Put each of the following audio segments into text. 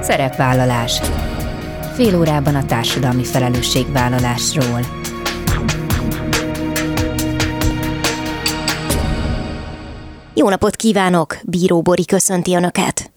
Szerepvállalás. Fél órában a társadalmi felelősségvállalásról. Jó napot kívánok! Bíró Bori köszönti Önöket!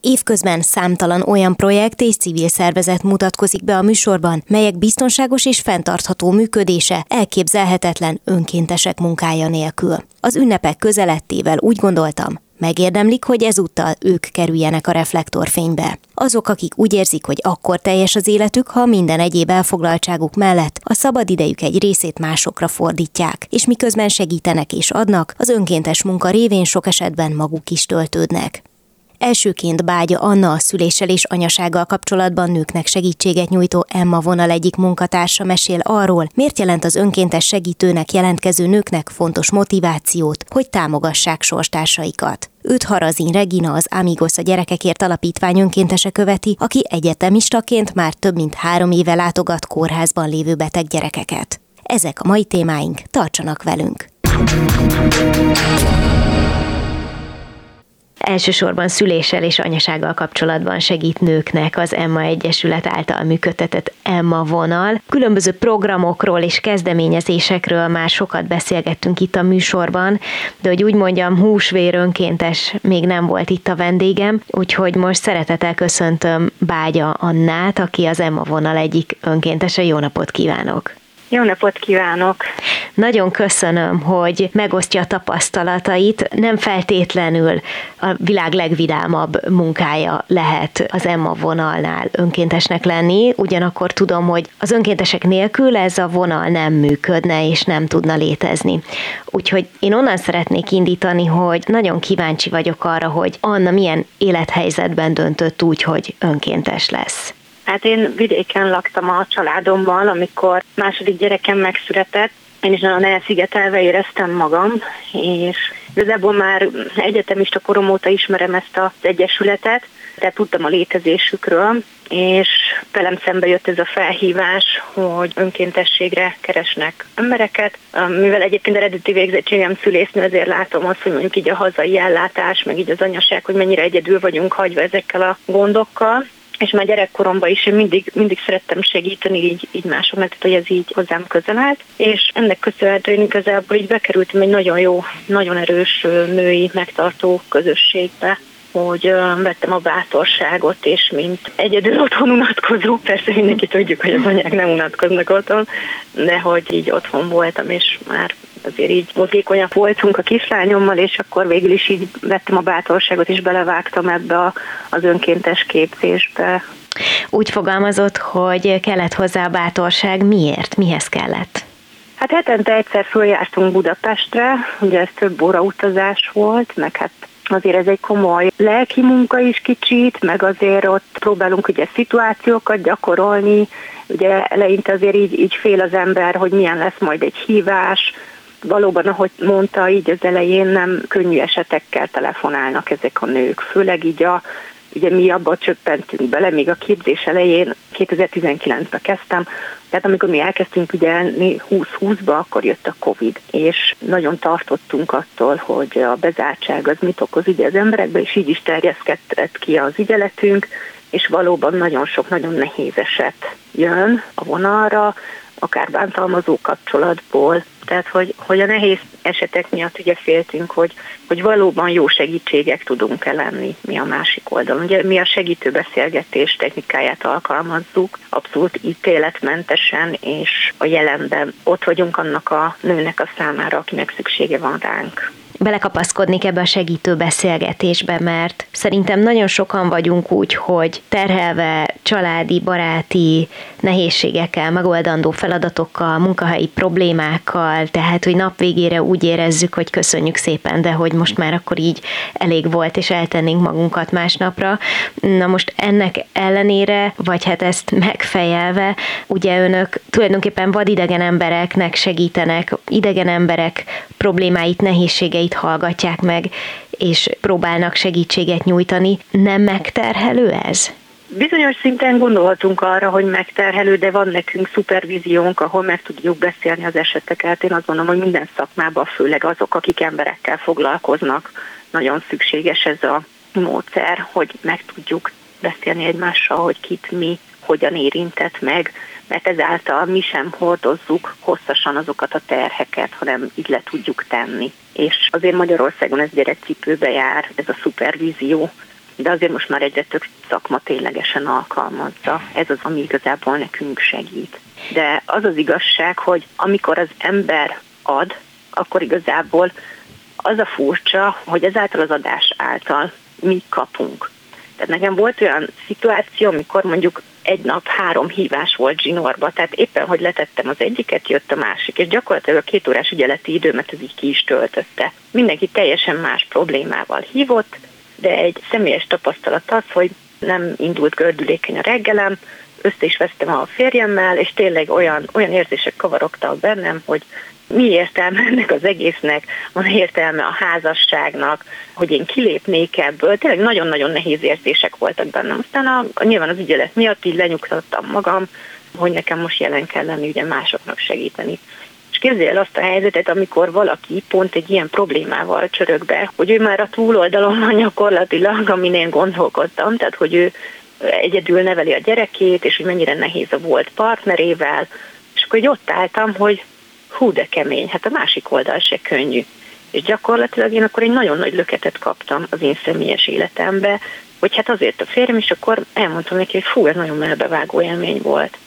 Évközben számtalan olyan projekt és civil szervezet mutatkozik be a műsorban, melyek biztonságos és fenntartható működése elképzelhetetlen önkéntesek munkája nélkül. Az ünnepek közelettével úgy gondoltam, Megérdemlik, hogy ezúttal ők kerüljenek a reflektorfénybe. Azok, akik úgy érzik, hogy akkor teljes az életük, ha minden egyéb elfoglaltságuk mellett a szabad idejük egy részét másokra fordítják, és miközben segítenek és adnak, az önkéntes munka révén sok esetben maguk is töltődnek. Elsőként Bágya Anna a szüléssel és anyasággal kapcsolatban nőknek segítséget nyújtó Emma vonal egyik munkatársa mesél arról, miért jelent az önkéntes segítőnek jelentkező nőknek fontos motivációt, hogy támogassák sorstársaikat. Őt Harazin Regina, az Amigos a gyerekekért alapítvány önkéntese követi, aki egyetemistaként már több mint három éve látogat kórházban lévő beteg gyerekeket. Ezek a mai témáink, tartsanak velünk! Elsősorban szüléssel és anyasággal kapcsolatban segít nőknek az Emma Egyesület által működtetett Emma vonal. Különböző programokról és kezdeményezésekről már sokat beszélgettünk itt a műsorban, de hogy úgy mondjam, húsvér önkéntes még nem volt itt a vendégem, úgyhogy most szeretettel köszöntöm Bágya Annát, aki az Emma vonal egyik önkéntese. Jó napot kívánok! Jó napot kívánok! Nagyon köszönöm, hogy megosztja a tapasztalatait. Nem feltétlenül a világ legvidámabb munkája lehet az Emma vonalnál önkéntesnek lenni, ugyanakkor tudom, hogy az önkéntesek nélkül ez a vonal nem működne és nem tudna létezni. Úgyhogy én onnan szeretnék indítani, hogy nagyon kíváncsi vagyok arra, hogy Anna milyen élethelyzetben döntött úgy, hogy önkéntes lesz. Hát én vidéken laktam a családommal, amikor második gyerekem megszületett, én is nagyon elszigetelve éreztem magam, és igazából már egyetemista korom óta ismerem ezt az egyesületet, tehát tudtam a létezésükről, és velem szembe jött ez a felhívás, hogy önkéntességre keresnek embereket. Mivel egyébként eredeti végzettségem szülésznő, ezért látom azt, hogy mondjuk így a hazai ellátás, meg így az anyaság, hogy mennyire egyedül vagyunk hagyva ezekkel a gondokkal és már gyerekkoromban is én mindig, mindig szerettem segíteni így, így másoknak, tehát hogy ez így hozzám közel állt, és ennek köszönhetően igazából így bekerültem egy nagyon jó, nagyon erős női megtartó közösségbe, hogy vettem a bátorságot, és mint egyedül otthon unatkozó, persze mindenki tudjuk, hogy az anyák nem unatkoznak otthon, de hogy így otthon voltam, és már azért így mozgékonyak voltunk a kislányommal, és akkor végül is így vettem a bátorságot, és belevágtam ebbe a, az önkéntes képzésbe. Úgy fogalmazott, hogy kellett hozzá a bátorság. Miért? Mihez kellett? Hát hetente egyszer följártunk Budapestre, ugye ez több óra utazás volt, meg hát azért ez egy komoly lelki munka is kicsit, meg azért ott próbálunk ugye szituációkat gyakorolni, ugye eleinte azért így, így fél az ember, hogy milyen lesz majd egy hívás, valóban, ahogy mondta, így az elején nem könnyű esetekkel telefonálnak ezek a nők, főleg így a ugye mi abba csöppentünk bele, még a képzés elején 2019-ben kezdtem, tehát amikor mi elkezdtünk ügyelni 2020-ba, akkor jött a Covid, és nagyon tartottunk attól, hogy a bezártság az mit okoz ugye az emberekbe, és így is terjeszkedett ki az ügyeletünk, és valóban nagyon sok, nagyon nehéz eset jön a vonalra, akár bántalmazó kapcsolatból, tehát hogy, hogy a nehéz esetek miatt ugye féltünk, hogy, hogy valóban jó segítségek tudunk-e lenni mi a másik oldalon. Ugye mi a segítő beszélgetés technikáját alkalmazzuk, abszolút ítéletmentesen, és a jelenben ott vagyunk annak a nőnek a számára, akinek szüksége van ránk. Belekapaszkodnék ebbe a segítő beszélgetésbe, mert szerintem nagyon sokan vagyunk úgy, hogy terhelve családi, baráti nehézségekkel, megoldandó feladatokkal, munkahelyi problémákkal, tehát hogy nap végére úgy érezzük, hogy köszönjük szépen, de hogy most már akkor így elég volt, és eltennénk magunkat másnapra. Na most ennek ellenére, vagy hát ezt megfejelve, ugye önök tulajdonképpen vadidegen embereknek segítenek, idegen emberek problémáit, nehézségeit hallgatják meg, és próbálnak segítséget nyújtani. Nem megterhelő ez? Bizonyos szinten gondolhatunk arra, hogy megterhelő, de van nekünk szupervíziónk, ahol meg tudjuk beszélni az eseteket. Én azt gondolom, hogy minden szakmában, főleg azok, akik emberekkel foglalkoznak, nagyon szükséges ez a módszer, hogy meg tudjuk beszélni egymással, hogy kit mi hogyan érintett meg, mert ezáltal mi sem hordozzuk hosszasan azokat a terheket, hanem így le tudjuk tenni. És azért Magyarországon ez gyerekcipőbe jár, ez a szupervízió, de azért most már egyre több szakma ténylegesen alkalmazza. Ez az, ami igazából nekünk segít. De az az igazság, hogy amikor az ember ad, akkor igazából az a furcsa, hogy ezáltal az adás által mi kapunk. Tehát nekem volt olyan szituáció, amikor mondjuk egy nap három hívás volt zsinórba, tehát éppen, hogy letettem az egyiket, jött a másik, és gyakorlatilag a két órás ügyeleti időmet ez így ki is töltötte. Mindenki teljesen más problémával hívott, de egy személyes tapasztalat az, hogy nem indult gördülékeny a reggelem, össze is vesztem a férjemmel, és tényleg olyan, olyan érzések kavarogtak bennem, hogy mi értelme ennek az egésznek, van értelme a házasságnak, hogy én kilépnék ebből. Tényleg nagyon-nagyon nehéz érzések voltak bennem. Aztán a, a, nyilván az ügyelet miatt így lenyugtattam magam, hogy nekem most jelen kell lenni, ugye másoknak segíteni. És képzelj el azt a helyzetet, amikor valaki pont egy ilyen problémával csörög be, hogy ő már a túloldalon van gyakorlatilag, amin én gondolkodtam, tehát hogy ő egyedül neveli a gyerekét, és hogy mennyire nehéz a volt partnerével, és akkor így ott álltam, hogy hú de kemény, hát a másik oldal se könnyű. És gyakorlatilag én akkor egy nagyon nagy löketet kaptam az én személyes életembe, hogy hát azért a férjem, és akkor elmondtam neki, hogy fú, ez nagyon melbevágó élmény volt.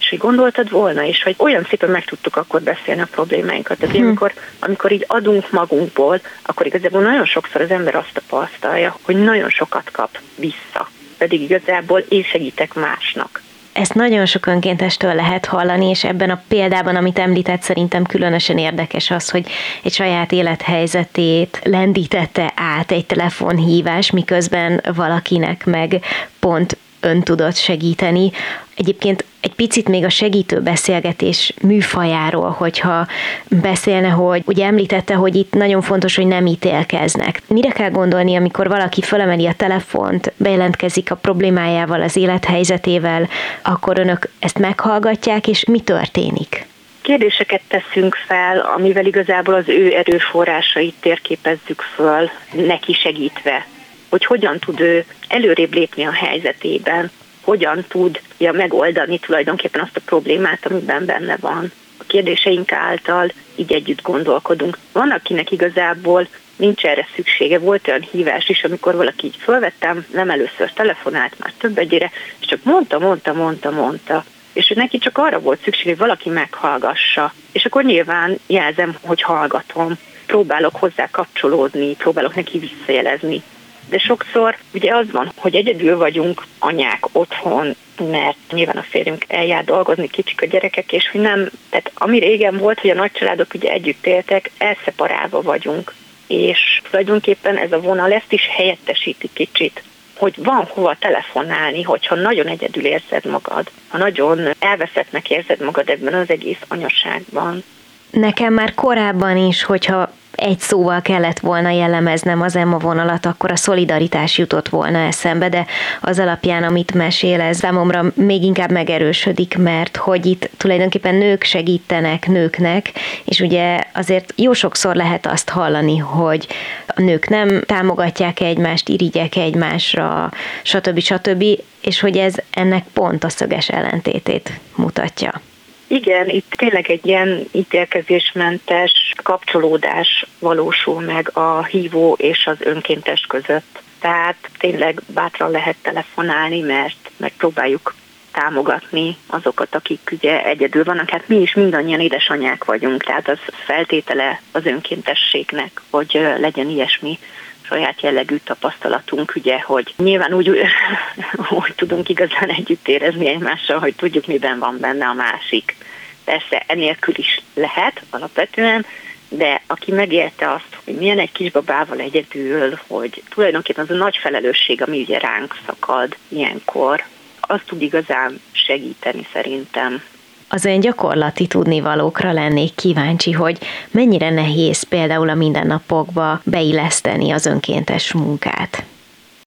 És hogy gondoltad volna is, hogy olyan szépen meg tudtuk akkor beszélni a problémáinkat. Tehát hmm. amikor, amikor így adunk magunkból, akkor igazából nagyon sokszor az ember azt tapasztalja, hogy nagyon sokat kap vissza. Pedig igazából én segítek másnak. Ezt nagyon sok önkéntestől lehet hallani, és ebben a példában, amit említett, szerintem különösen érdekes az, hogy egy saját élethelyzetét lendítette át egy telefonhívás, miközben valakinek meg pont ön tudott segíteni. Egyébként egy picit még a segítő beszélgetés műfajáról, hogyha beszélne, hogy ugye említette, hogy itt nagyon fontos, hogy nem ítélkeznek. Mire kell gondolni, amikor valaki felemeli a telefont, bejelentkezik a problémájával, az élethelyzetével, akkor önök ezt meghallgatják, és mi történik? Kérdéseket teszünk fel, amivel igazából az ő erőforrásait térképezzük föl, neki segítve hogy hogyan tud ő előrébb lépni a helyzetében, hogyan tudja megoldani tulajdonképpen azt a problémát, amiben benne van. A kérdéseink által így együtt gondolkodunk. Van, akinek igazából nincs erre szüksége. Volt olyan hívás is, amikor valaki így fölvettem, nem először telefonált, már több egyére, és csak mondta, mondta, mondta, mondta. És neki csak arra volt szükség, hogy valaki meghallgassa. És akkor nyilván jelzem, hogy hallgatom. Próbálok hozzá kapcsolódni, próbálok neki visszajelezni de sokszor ugye az van, hogy egyedül vagyunk anyák otthon, mert nyilván a férjünk eljár dolgozni, kicsik a gyerekek, és hogy nem, tehát ami régen volt, hogy a nagycsaládok ugye együtt éltek, elszeparálva vagyunk. És tulajdonképpen ez a vonal ezt is helyettesíti kicsit hogy van hova telefonálni, hogyha nagyon egyedül érzed magad, ha nagyon elveszettnek érzed magad ebben az egész anyaságban. Nekem már korábban is, hogyha egy szóval kellett volna jellemeznem az Emma vonalat, akkor a szolidaritás jutott volna eszembe, de az alapján, amit mesél, ez számomra még inkább megerősödik, mert hogy itt tulajdonképpen nők segítenek nőknek, és ugye azért jó sokszor lehet azt hallani, hogy a nők nem támogatják egymást, irigyek egymásra, stb. stb., és hogy ez ennek pont a szöges ellentétét mutatja. Igen, itt tényleg egy ilyen ítélkezésmentes kapcsolódás valósul meg a hívó és az önkéntes között. Tehát tényleg bátran lehet telefonálni, mert megpróbáljuk támogatni azokat, akik ugye egyedül vannak. Hát mi is mindannyian édesanyák vagyunk, tehát az feltétele az önkéntességnek, hogy legyen ilyesmi saját jellegű tapasztalatunk, ugye, hogy nyilván úgy, úgy tudunk igazán együtt érezni egymással, hogy tudjuk, miben van benne a másik. Persze enélkül is lehet alapvetően, de aki megélte azt, hogy milyen egy kisbabával egyedül, hogy tulajdonképpen az a nagy felelősség, ami ugye ránk szakad ilyenkor, az tud igazán segíteni szerintem. Az olyan gyakorlati tudnivalókra lennék kíváncsi, hogy mennyire nehéz például a mindennapokba beilleszteni az önkéntes munkát.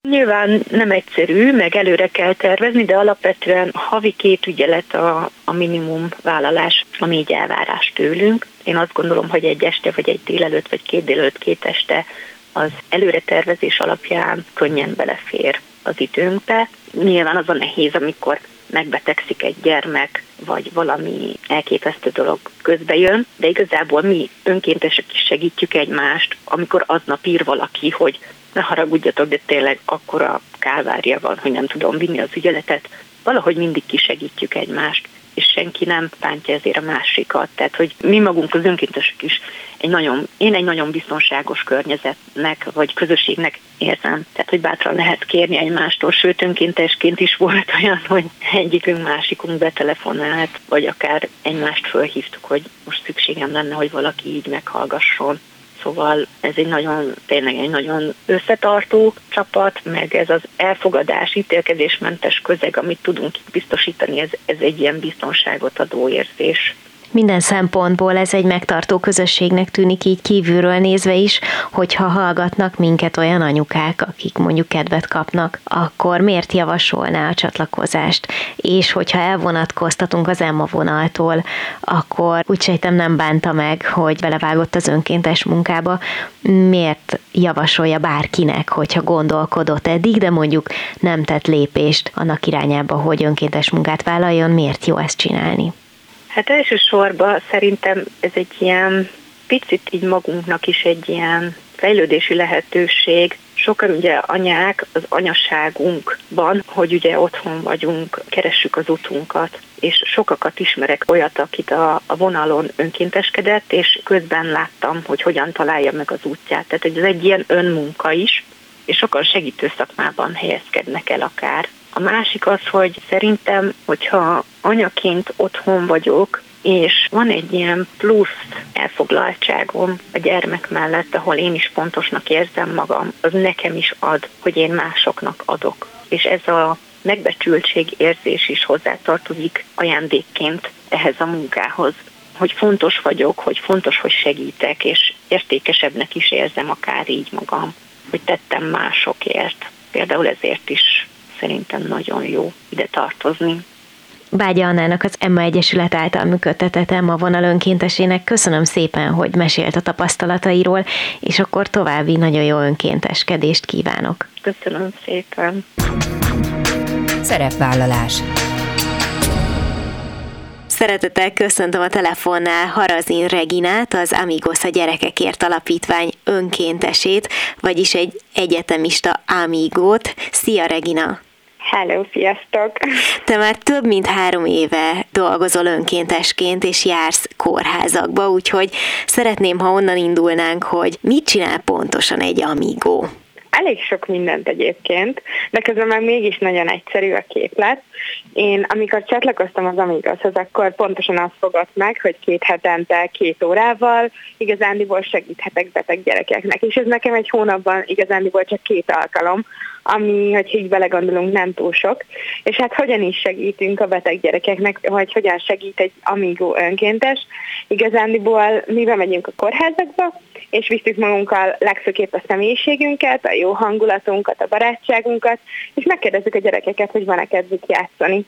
Nyilván nem egyszerű, meg előre kell tervezni, de alapvetően havi két ügyelet a, a minimum vállalás, ami így elvárás tőlünk. Én azt gondolom, hogy egy este, vagy egy délelőtt, vagy két délelőtt, két este az előre tervezés alapján könnyen belefér az időnkbe. Nyilván az a nehéz, amikor megbetegszik egy gyermek, vagy valami elképesztő dolog közbe jön, de igazából mi önkéntesek is segítjük egymást, amikor aznap ír valaki, hogy ne haragudjatok, de tényleg akkora kálvárja van, hogy nem tudom vinni az ügyeletet. Valahogy mindig kisegítjük egymást és senki nem bántja ezért a másikat. Tehát, hogy mi magunk az önkéntesek is egy nagyon, én egy nagyon biztonságos környezetnek, vagy közösségnek érzem. Tehát, hogy bátran lehet kérni egymástól, sőt önkéntesként is volt olyan, hogy egyikünk másikunk betelefonált, vagy akár egymást fölhívtuk, hogy most szükségem lenne, hogy valaki így meghallgasson. Szóval ez egy nagyon, tényleg egy nagyon összetartó csapat, meg ez az elfogadás, ítélkezésmentes közeg, amit tudunk biztosítani, ez, ez egy ilyen biztonságot adó érzés. Minden szempontból ez egy megtartó közösségnek tűnik így kívülről nézve is, hogyha hallgatnak minket olyan anyukák, akik mondjuk kedvet kapnak, akkor miért javasolná a csatlakozást? És hogyha elvonatkoztatunk az Emma vonaltól, akkor úgy sejtem nem bánta meg, hogy belevágott az önkéntes munkába. Miért javasolja bárkinek, hogyha gondolkodott eddig, de mondjuk nem tett lépést annak irányába, hogy önkéntes munkát vállaljon, miért jó ezt csinálni? Hát elsősorban szerintem ez egy ilyen picit így magunknak is egy ilyen fejlődési lehetőség. Sokan ugye anyák az anyaságunkban, hogy ugye otthon vagyunk, keressük az utunkat, és sokakat ismerek olyat, akit a, a vonalon önkénteskedett, és közben láttam, hogy hogyan találja meg az útját. Tehát ez egy ilyen önmunka is, és sokan segítő szakmában helyezkednek el akár. A másik az, hogy szerintem, hogyha anyaként otthon vagyok, és van egy ilyen plusz elfoglaltságom a gyermek mellett, ahol én is fontosnak érzem magam, az nekem is ad, hogy én másoknak adok. És ez a megbecsültség érzés is hozzátartozik ajándékként ehhez a munkához. Hogy fontos vagyok, hogy fontos, hogy segítek, és értékesebbnek is érzem akár így magam, hogy tettem másokért. Például ezért is szerintem nagyon jó ide tartozni. Bágya Annának az Emma Egyesület által működtetett Emma vonal önkéntesének köszönöm szépen, hogy mesélt a tapasztalatairól, és akkor további nagyon jó önkénteskedést kívánok. Köszönöm szépen. Szerepvállalás. Szeretettel köszöntöm a telefonnál Harazin Reginát, az Amigos a Gyerekekért Alapítvány önkéntesét, vagyis egy egyetemista Amigót. Szia Regina! Hello, sziasztok! Te már több mint három éve dolgozol önkéntesként, és jársz kórházakba, úgyhogy szeretném, ha onnan indulnánk, hogy mit csinál pontosan egy amigó? Elég sok mindent egyébként, de közben meg mégis nagyon egyszerű a képlet. Én amikor csatlakoztam az Amigoshoz, akkor pontosan azt fogott meg, hogy két hetente, két órával igazándiból segíthetek beteg gyerekeknek. És ez nekem egy hónapban igazándiból csak két alkalom, ami, hogy így belegondolunk, nem túl sok. És hát hogyan is segítünk a beteg gyerekeknek, vagy hogyan segít egy Amigo önkéntes. Igazándiból mi bemegyünk a kórházakba, és visszük magunkkal legfőképp a személyiségünket, a jó hangulatunkat, a barátságunkat, és megkérdezzük a gyerekeket, hogy van-e kedvük játszani.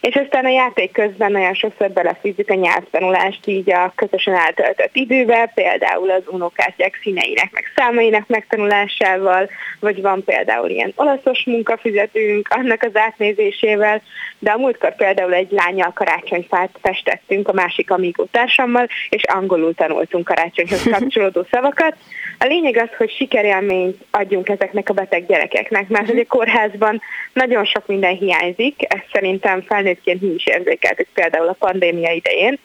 És aztán a játék közben nagyon sokszor belefűzzük a nyelvtanulást így a közösen eltöltött időbe, például az unokártyák színeinek, meg számainak megtanulásával, vagy van például ilyen olaszos munkafizetünk, annak az átnézésével, de a múltkor például egy lányjal karácsonyfát festettünk a másik amigó társammal, és angolul tanultunk karácsonyhoz kapcsolódó szavakat. A lényeg az, hogy sikerélményt adjunk ezeknek a beteg gyerekeknek, mert hogy a kórházban nagyon sok minden hiányzik, ez szerintem felnőttként mi is érzékeltük például a pandémia idején,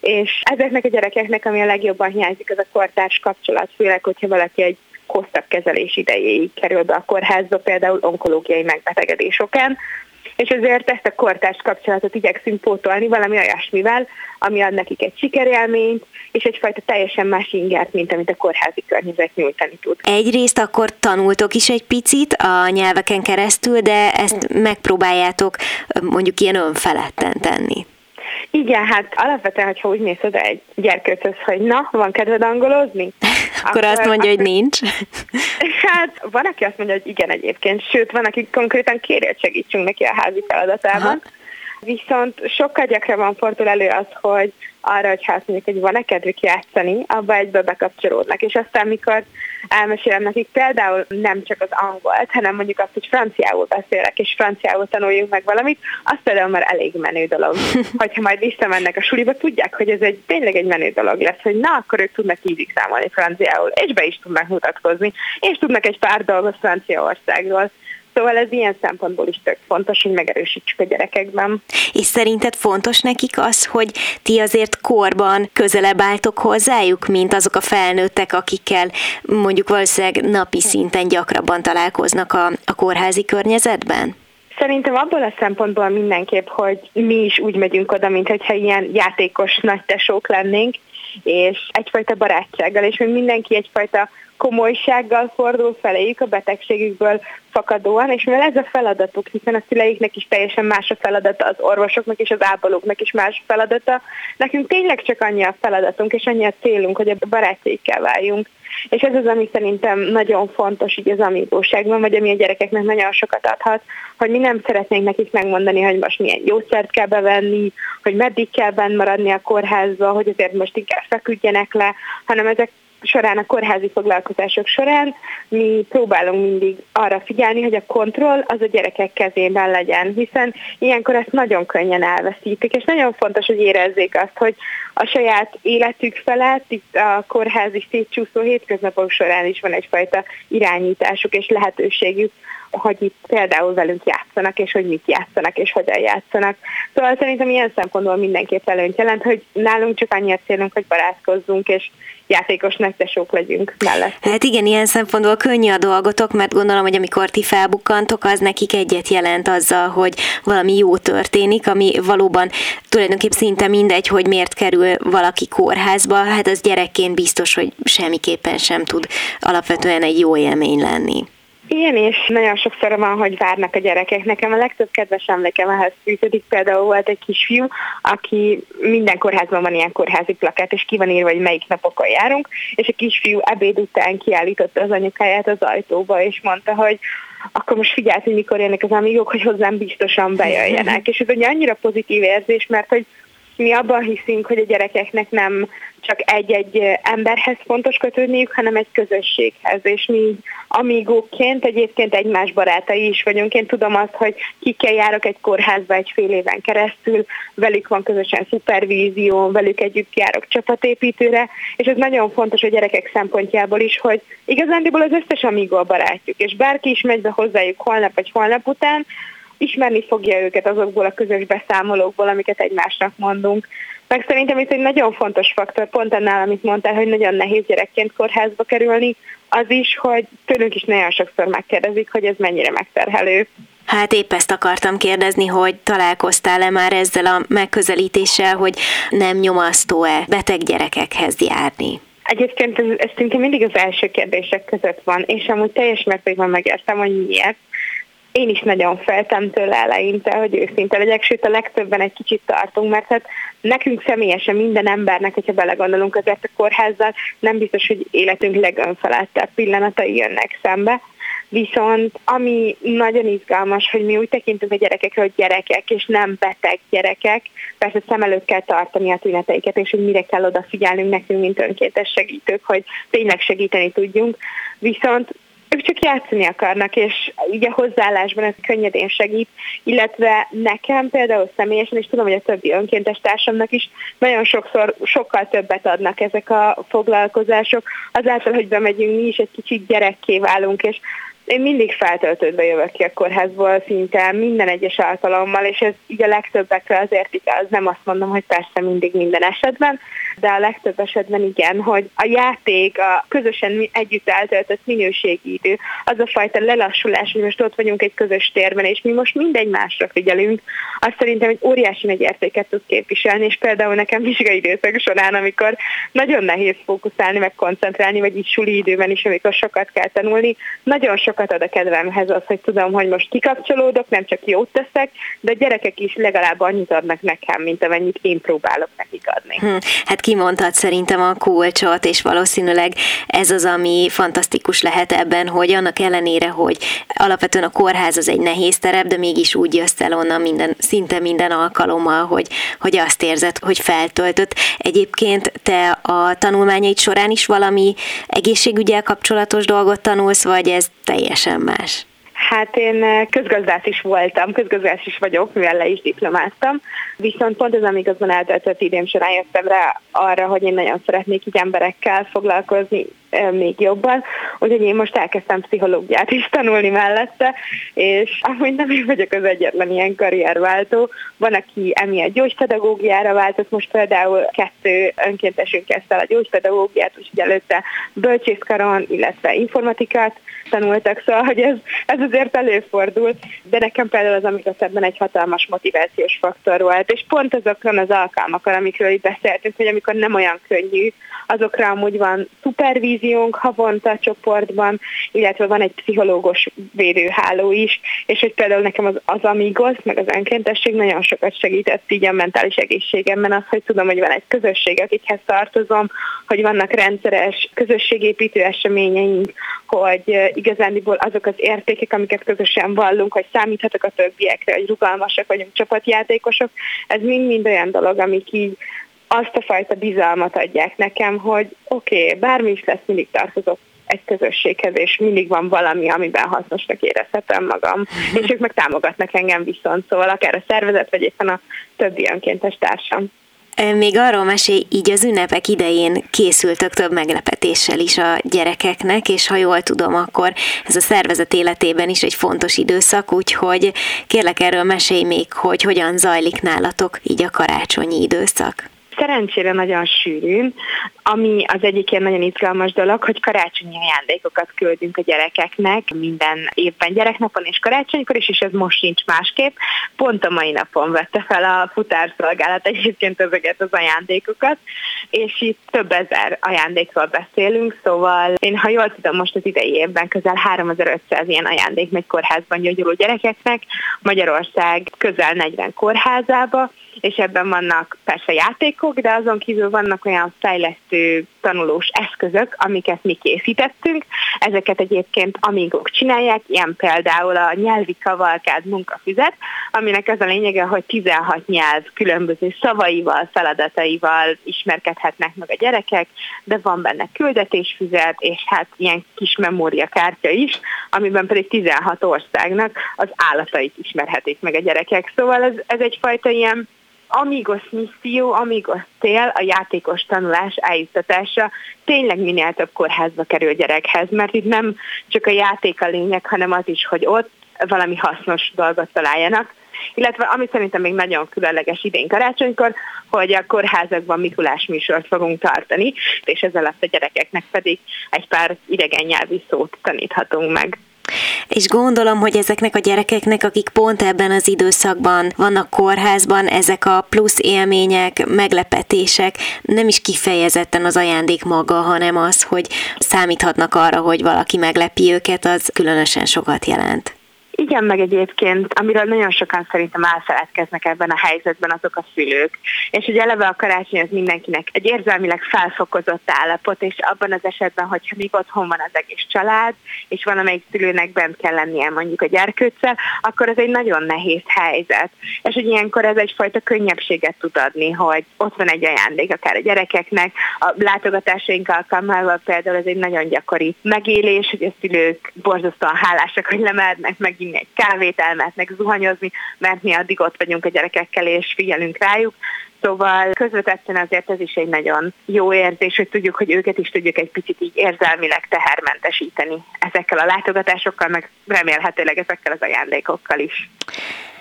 és ezeknek a gyerekeknek, ami a legjobban hiányzik, az a kortárs kapcsolat, főleg, hogyha valaki egy hosszabb kezelés idejéig kerül be a kórházba, például onkológiai megbetegedés okán, és ezért ezt a kortárs kapcsolatot igyekszünk pótolni valami olyasmivel, ami ad nekik egy sikerélményt, és egyfajta teljesen más ingert, mint amit a kórházi környezet nyújtani tud. Egyrészt akkor tanultok is egy picit a nyelveken keresztül, de ezt megpróbáljátok mondjuk ilyen önfeledten tenni. Igen, hát alapvetően, hogyha úgy mész oda egy gyerkőcöz, hogy na, van kedved angolozni? akkor, akkor azt mondja, hogy nincs. Hát van, aki azt mondja, hogy igen egyébként, sőt, van, aki konkrétan kéri, hogy segítsünk neki a házi feladatában. Aha. Viszont sokkal gyakrabban fordul elő az, hogy arra, hogy hát mondjuk, hogy van-e kedvük játszani, abba egybe bekapcsolódnak. És aztán, mikor elmesélem nekik például nem csak az angolt, hanem mondjuk azt, hogy franciául beszélek, és franciául tanuljunk meg valamit, az például már elég menő dolog. Hogyha majd visszamennek a suliba, tudják, hogy ez egy tényleg egy menő dolog lesz, hogy na, akkor ők tudnak ízig számolni franciául, és be is tudnak mutatkozni, és tudnak egy pár dolgot Franciaországról. Szóval ez ilyen szempontból is tök fontos, hogy megerősítsük a gyerekekben. És szerinted fontos nekik az, hogy ti azért korban közelebb álltok hozzájuk, mint azok a felnőttek, akikkel mondjuk valószínűleg napi szinten gyakrabban találkoznak a, a kórházi környezetben? Szerintem abból a szempontból mindenképp, hogy mi is úgy megyünk oda, mint hogyha ilyen játékos nagy tesók lennénk, és egyfajta barátsággal, és hogy mindenki egyfajta komolysággal fordul feléjük a betegségükből fakadóan, és mivel ez a feladatuk, hiszen a szüleiknek is teljesen más a feladata, az orvosoknak és az ápolóknak is más a feladata, nekünk tényleg csak annyi a feladatunk, és annyi a célunk, hogy a barátjaikkel váljunk. És ez az, ami szerintem nagyon fontos így az amígóságban, vagy ami a gyerekeknek nagyon sokat adhat, hogy mi nem szeretnénk nekik megmondani, hogy most milyen gyógyszert kell bevenni, hogy meddig kell benn maradni a kórházba, hogy azért most inkább feküdjenek le, hanem ezek során, a kórházi foglalkozások során mi próbálunk mindig arra figyelni, hogy a kontroll az a gyerekek kezében legyen, hiszen ilyenkor ezt nagyon könnyen elveszítik, és nagyon fontos, hogy érezzék azt, hogy a saját életük felett itt a kórházi szétcsúszó hétköznapok során is van egyfajta irányításuk és lehetőségük hogy itt például velünk játszanak, és hogy mit játszanak, és hogyan játszanak. Szóval szerintem ilyen szempontból mindenképp előnyt jelent, hogy nálunk csak annyi a célunk, hogy barátkozzunk, és játékos nektesók legyünk mellett. Hát igen, ilyen szempontból könnyű a dolgotok, mert gondolom, hogy amikor ti felbukkantok, az nekik egyet jelent azzal, hogy valami jó történik, ami valóban tulajdonképpen szinte mindegy, hogy miért kerül valaki kórházba, hát az gyerekként biztos, hogy semmiképpen sem tud alapvetően egy jó élmény lenni. Igen, és nagyon sokszor van, hogy várnak a gyerekek. Nekem a legtöbb kedves emlékem ehhez fűződik. Például volt egy kisfiú, aki minden kórházban van ilyen kórházi plakát, és ki van írva, hogy melyik napokon járunk, és a kisfiú ebéd után kiállította az anyukáját az ajtóba, és mondta, hogy akkor most figyelj, hogy mikor jönnek az amigok, hogy hozzám biztosan bejöjjenek. És ez egy annyira pozitív érzés, mert hogy mi abban hiszünk, hogy a gyerekeknek nem csak egy-egy emberhez fontos kötődniük, hanem egy közösséghez, és mi amígóként egyébként egymás barátai is vagyunk. Én tudom azt, hogy kikkel járok egy kórházba egy fél éven keresztül, velük van közösen szupervízió, velük együtt járok csapatépítőre, és ez nagyon fontos a gyerekek szempontjából is, hogy igazándiból az összes amígó a barátjuk, és bárki is megy be hozzájuk holnap vagy holnap után, ismerni fogja őket azokból a közös beszámolókból, amiket egymásnak mondunk. Meg szerintem itt egy nagyon fontos faktor, pont annál, amit mondtál, hogy nagyon nehéz gyerekként kórházba kerülni, az is, hogy tőlünk is nagyon sokszor megkérdezik, hogy ez mennyire megterhelő. Hát épp ezt akartam kérdezni, hogy találkoztál-e már ezzel a megközelítéssel, hogy nem nyomasztó-e beteg gyerekekhez járni? Egyébként ez, ez mindig az első kérdések között van, és amúgy teljes mértékben megértem, hogy miért, én is nagyon feltem tőle eleinte, hogy őszinte legyek, sőt a legtöbben egy kicsit tartunk, mert hát nekünk személyesen minden embernek, hogyha belegondolunk azért a kórházzal, nem biztos, hogy életünk legönfelettebb pillanatai jönnek szembe. Viszont ami nagyon izgalmas, hogy mi úgy tekintünk a gyerekekre, hogy gyerekek, és nem beteg gyerekek, persze szem előtt kell tartani a tüneteiket, és hogy mire kell odafigyelnünk nekünk, mint önkéntes segítők, hogy tényleg segíteni tudjunk. Viszont ők csak játszani akarnak, és így a hozzáállásban ez könnyedén segít, illetve nekem például személyesen, és tudom, hogy a többi önkéntes társamnak is nagyon sokszor sokkal többet adnak ezek a foglalkozások, azáltal, hogy bemegyünk mi is egy kicsit gyerekké válunk, és én mindig feltöltődve jövök ki a kórházból szinte minden egyes alkalommal, és ez így a legtöbbekre azért igaz, nem azt mondom, hogy persze mindig minden esetben, de a legtöbb esetben igen, hogy a játék, a közösen együtt eltöltött minőségi idő, az a fajta lelassulás, hogy most ott vagyunk egy közös térben, és mi most mindegy másra figyelünk, azt szerintem egy óriási nagy értéket tud képviselni, és például nekem vizsgai időszak során, amikor nagyon nehéz fókuszálni, meg koncentrálni, vagy így suli időben is, amikor sokat kell tanulni, nagyon sokat ad a kedvemhez az, hogy tudom, hogy most kikapcsolódok, nem csak jót teszek, de a gyerekek is legalább annyit adnak nekem, mint amennyit én próbálok nekik adni. Hm, hát kimondhat szerintem a kulcsot, és valószínűleg ez az, ami fantasztikus lehet ebben, hogy annak ellenére, hogy alapvetően a kórház az egy nehéz terep, de mégis úgy jössz el onnan minden, szinte minden alkalommal, hogy, hogy azt érzed, hogy feltöltött. Egyébként te a tanulmányaid során is valami egészségügyel kapcsolatos dolgot tanulsz, vagy ez teljesen más? Hát én eh, közgazdász is voltam, közgazdász is vagyok, mivel le is diplomáztam, viszont pont az, amíg azon eltöltött idém során jöttem rá arra, hogy én nagyon szeretnék így emberekkel foglalkozni, még jobban, úgyhogy én most elkezdtem pszichológiát is tanulni mellette, és amúgy nem én vagyok az egyetlen ilyen karrierváltó. Van, aki emiatt gyógypedagógiára váltott, most például kettő önkéntesünk kezdte el a gyógypedagógiát, úgyhogy előtte bölcsészkaron, illetve informatikát tanultak, szóval hogy ez, ez azért előfordul, de nekem például az ebben egy hatalmas motivációs faktor volt, és pont azokon az alkalmakon, amikről itt beszéltünk, hogy amikor nem olyan könnyű, azokra amúgy van szupervíziónk havonta csoportban, illetve van egy pszichológus védőháló is, és hogy például nekem az, az Amigos, meg az önkéntesség nagyon sokat segített így a mentális egészségemben az, hogy tudom, hogy van egy közösség, akikhez tartozom, hogy vannak rendszeres közösségépítő eseményeink, hogy igazándiból azok az értékek, amiket közösen vallunk, hogy számíthatok a többiekre, hogy rugalmasak vagyunk, csapatjátékosok, ez mind-mind olyan dolog, amik így azt a fajta bizalmat adják nekem, hogy oké, okay, bármi is lesz, mindig tartozok egy közösséghez, és mindig van valami, amiben hasznosnak érezhetem magam. És ők meg támogatnak engem viszont, szóval akár a szervezet, vagy éppen a többi önkéntes társam. Még arról mesélj, így az ünnepek idején készültök több meglepetéssel is a gyerekeknek, és ha jól tudom, akkor ez a szervezet életében is egy fontos időszak, úgyhogy kérlek erről mesélj még, hogy hogyan zajlik nálatok így a karácsonyi időszak szerencsére nagyon sűrűn, ami az egyik ilyen nagyon izgalmas dolog, hogy karácsonyi ajándékokat küldünk a gyerekeknek minden évben gyereknapon és karácsonykor is, és ez most sincs másképp. Pont a mai napon vette fel a futárszolgálat egyébként ezeket az ajándékokat, és itt több ezer ajándékról beszélünk, szóval én, ha jól tudom, most az idei évben közel 3500 ilyen ajándék megy kórházban gyógyuló gyerekeknek, Magyarország közel 40 kórházába, és ebben vannak persze játékok, de azon kívül vannak olyan fejlesztő tanulós eszközök, amiket mi készítettünk. Ezeket egyébként amígok csinálják, ilyen például a nyelvi kavalkád munkafüzet, aminek az a lényege, hogy 16 nyelv különböző szavaival, feladataival ismerkedhetnek meg a gyerekek, de van benne küldetésfüzet, és hát ilyen kis memóriakártya is, amiben pedig 16 országnak az állatait ismerhetik meg a gyerekek. Szóval ez, ez egyfajta ilyen amigos misszió, amigos cél a játékos tanulás eljuttatása tényleg minél több kórházba kerül gyerekhez, mert itt nem csak a játék a lényeg, hanem az is, hogy ott valami hasznos dolgot találjanak. Illetve ami szerintem még nagyon különleges idén karácsonykor, hogy a kórházakban Mikulás műsort fogunk tartani, és ezzel a gyerekeknek pedig egy pár idegen nyelvi szót taníthatunk meg. És gondolom, hogy ezeknek a gyerekeknek, akik pont ebben az időszakban vannak kórházban, ezek a plusz élmények, meglepetések nem is kifejezetten az ajándék maga, hanem az, hogy számíthatnak arra, hogy valaki meglepi őket, az különösen sokat jelent. Igen, meg egyébként, amiről nagyon sokan szerintem elfeledkeznek ebben a helyzetben azok a szülők. És hogy eleve a karácsony az mindenkinek egy érzelmileg felfokozott állapot, és abban az esetben, hogyha még otthon van az egész család, és van amelyik szülőnek bent kell lennie mondjuk a gyerkőccel, akkor ez egy nagyon nehéz helyzet. És hogy ilyenkor ez egyfajta könnyebbséget tud adni, hogy ott van egy ajándék akár a gyerekeknek. A látogatásaink alkalmával például ez egy nagyon gyakori megélés, hogy a szülők borzasztóan hálásak, hogy lemernek megint menni egy kávét, elmehetnek zuhanyozni, mert mi addig ott vagyunk a gyerekekkel és figyelünk rájuk. Szóval közvetetten azért ez is egy nagyon jó érzés, hogy tudjuk, hogy őket is tudjuk egy picit így érzelmileg tehermentesíteni ezekkel a látogatásokkal, meg remélhetőleg ezekkel az ajándékokkal is.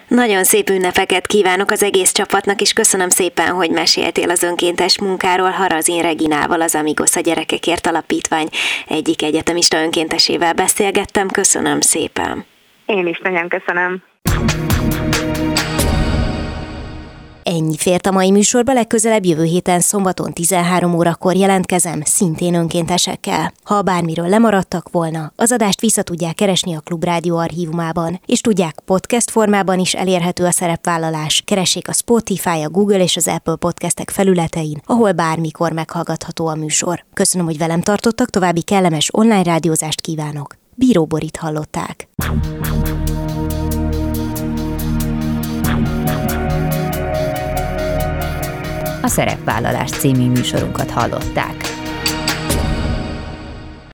Nagyon szép ünnepeket kívánok az egész csapatnak, és köszönöm szépen, hogy meséltél az önkéntes munkáról Harazin Reginával, az Amigos a Gyerekekért Alapítvány egyik egyetemista önkéntesével beszélgettem. Köszönöm szépen. Én is nagyon köszönöm. Ennyi fért a mai műsorba, legközelebb jövő héten szombaton 13 órakor jelentkezem, szintén önkéntesekkel. Ha bármiről lemaradtak volna, az adást vissza tudják keresni a Klubrádió archívumában, és tudják, podcast formában is elérhető a szerepvállalás. Keressék a Spotify, a Google és az Apple podcastek felületein, ahol bármikor meghallgatható a műsor. Köszönöm, hogy velem tartottak, további kellemes online rádiózást kívánok. Bíró Borit hallották. A Szerepvállalás című műsorunkat hallották.